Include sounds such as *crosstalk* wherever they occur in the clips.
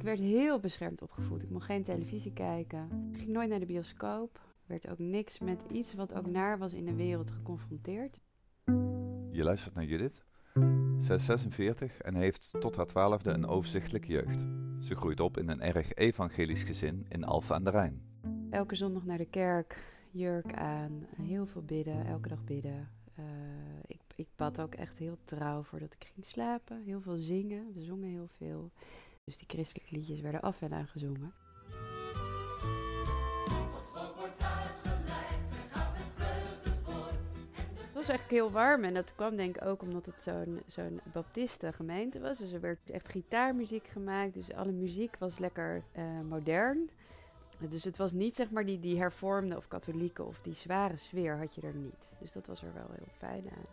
Ik werd heel beschermd opgevoed. Ik mocht geen televisie kijken. Ik ging nooit naar de bioscoop. Werd ook niks met iets wat ook naar was in de wereld geconfronteerd. Je luistert naar Judith. Zij is 46 en heeft tot haar twaalfde een overzichtelijke jeugd. Ze groeit op in een erg evangelisch gezin in Alphen aan de Rijn. Elke zondag naar de kerk, jurk aan, heel veel bidden, elke dag bidden. Uh, ik, ik bad ook echt heel trouw voordat ik ging slapen. Heel veel zingen, we zongen heel veel. Dus die christelijke liedjes werden af en aan gezongen. Het was eigenlijk heel warm en dat kwam denk ik ook omdat het zo'n zo'n baptiste gemeente was. Dus er werd echt gitaarmuziek gemaakt, dus alle muziek was lekker uh, modern. Dus het was niet zeg maar die, die hervormde of katholieke of die zware sfeer had je er niet. Dus dat was er wel heel fijn aan.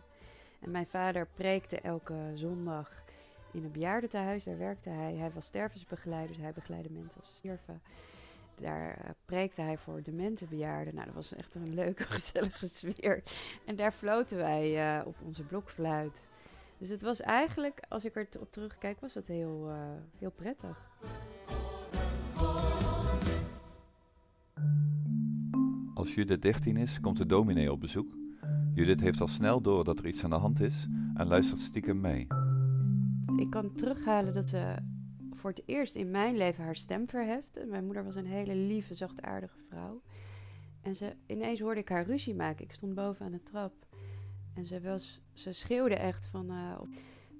En mijn vader preekte elke zondag in een bejaardentehuis. Daar werkte hij. Hij was stervensbegeleider, dus hij begeleidde mensen als ze sterven. Daar uh, preekte hij voor demente bejaarden. Nou, dat was echt een leuke, *laughs* gezellige sfeer. En daar floten wij uh, op onze blokfluit. Dus het was eigenlijk, als ik er op terugkijk, was het heel, uh, heel prettig. Als Judith 13 is, komt de dominee op bezoek. Judith heeft al snel door dat er iets aan de hand is en luistert stiekem mee. Ik kan terughalen dat ze voor het eerst in mijn leven haar stem verhefte. Mijn moeder was een hele lieve, zachtaardige vrouw. En ze, ineens hoorde ik haar ruzie maken. Ik stond boven aan de trap. En ze, was, ze schreeuwde echt van... Uh,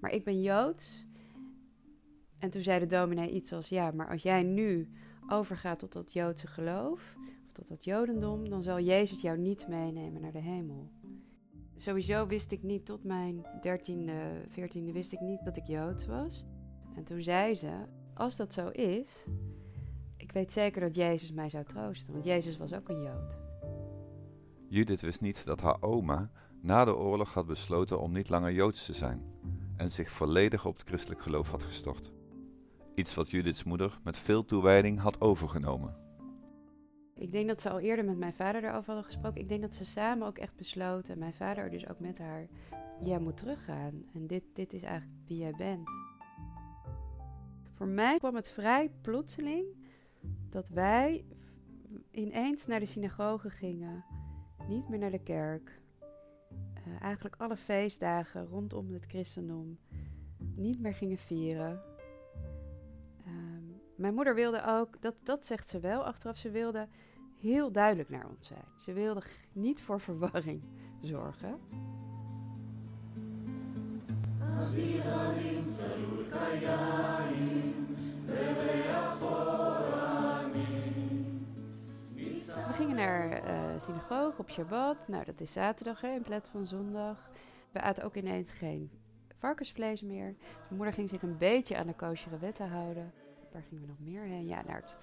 maar ik ben Joods. En toen zei de dominee iets als... Ja, maar als jij nu overgaat tot dat Joodse geloof... of tot dat Jodendom... dan zal Jezus jou niet meenemen naar de hemel. Sowieso wist ik niet tot mijn dertiende, veertiende... wist ik niet dat ik Joods was... En toen zei ze: Als dat zo is, ik weet zeker dat Jezus mij zou troosten, want Jezus was ook een Jood. Judith wist niet dat haar oma na de oorlog had besloten om niet langer Joods te zijn en zich volledig op het christelijk geloof had gestort. Iets wat Judiths moeder met veel toewijding had overgenomen. Ik denk dat ze al eerder met mijn vader daarover hadden gesproken. Ik denk dat ze samen ook echt besloten, en mijn vader dus ook met haar, jij moet teruggaan. En dit, dit is eigenlijk wie jij bent. Voor mij kwam het vrij plotseling dat wij ineens naar de synagoge gingen, niet meer naar de kerk. Uh, eigenlijk alle feestdagen rondom het christendom niet meer gingen vieren. Uh, mijn moeder wilde ook, dat, dat zegt ze wel achteraf, ze wilde heel duidelijk naar ons zijn. Ze wilde niet voor verwarring zorgen. We gingen naar uh, synagoge op Shabbat. Nou, dat is zaterdag hè, in plaats van zondag. We aten ook ineens geen varkensvlees meer. Mijn moeder ging zich een beetje aan de koosjere wetten houden. Waar gingen we nog meer heen? Ja, naar het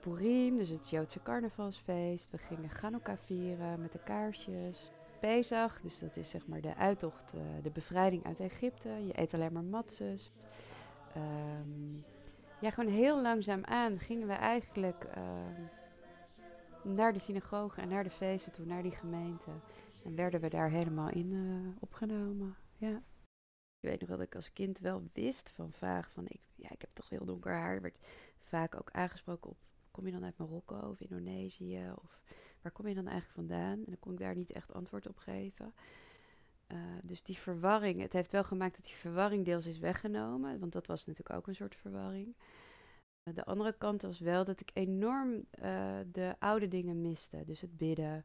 Purim, dus het Joodse carnavalsfeest. We gingen Chanukka vieren met de kaarsjes. Pesach, dus dat is zeg maar de uittocht, uh, de bevrijding uit Egypte. Je eet alleen maar matzes. Um, ja, gewoon heel langzaam aan gingen we eigenlijk uh, naar de synagoge en naar de feesten toe, naar die gemeente. En werden we daar helemaal in uh, opgenomen. Ja. Ik weet nog dat ik als kind wel wist van vaag van ik, ja, ik heb toch heel donker haar. werd vaak ook aangesproken op kom je dan uit Marokko of Indonesië? Of waar kom je dan eigenlijk vandaan? En dan kon ik daar niet echt antwoord op geven. Uh, dus die verwarring, het heeft wel gemaakt dat die verwarring deels is weggenomen. Want dat was natuurlijk ook een soort verwarring. Uh, de andere kant was wel dat ik enorm uh, de oude dingen miste. Dus het bidden.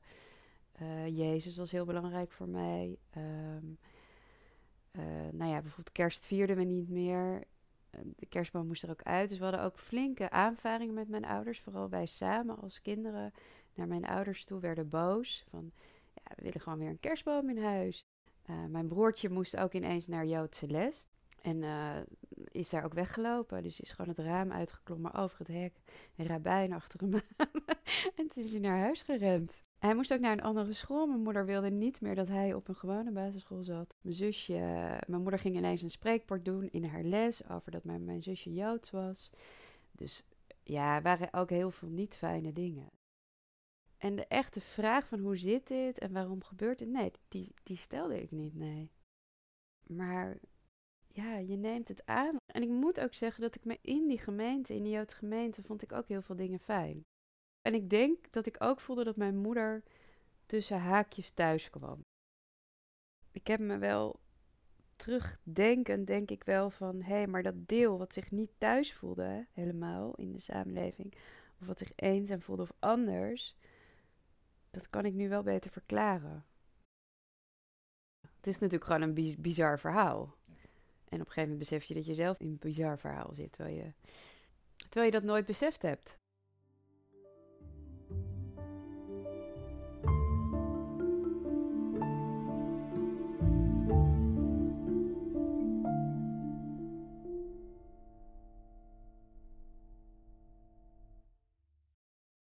Jezus was heel belangrijk voor mij. Um, nou ja, bijvoorbeeld kerst vierden we niet meer de kerstboom moest er ook uit. Dus we hadden ook flinke aanvaringen met mijn ouders. Vooral wij samen als kinderen naar mijn ouders toe werden boos. Van, ja, we willen gewoon weer een kerstboom in huis. Uh, mijn broertje moest ook ineens naar Joodse les. En uh, is daar ook weggelopen. Dus is gewoon het raam uitgeklommen over het hek. En rabbijn achter hem aan. *laughs* en toen is hij naar huis gerend. Hij moest ook naar een andere school. Mijn moeder wilde niet meer dat hij op een gewone basisschool zat. Mijn zusje, mijn moeder ging ineens een spreekwoord doen in haar les over dat mijn, mijn zusje Joods was. Dus ja, waren ook heel veel niet fijne dingen. En de echte vraag van hoe zit dit en waarom gebeurt het, nee, die, die stelde ik niet, nee. Maar ja, je neemt het aan. En ik moet ook zeggen dat ik me in die gemeente, in de Joodse gemeente, vond ik ook heel veel dingen fijn. En ik denk dat ik ook voelde dat mijn moeder tussen haakjes thuis kwam. Ik heb me wel terugdenkend, denk ik wel van, hé, hey, maar dat deel wat zich niet thuis voelde, helemaal in de samenleving, of wat zich eenzaam voelde of anders, dat kan ik nu wel beter verklaren. Het is natuurlijk gewoon een bizar verhaal. En op een gegeven moment besef je dat je zelf in een bizar verhaal zit, terwijl je, terwijl je dat nooit beseft hebt.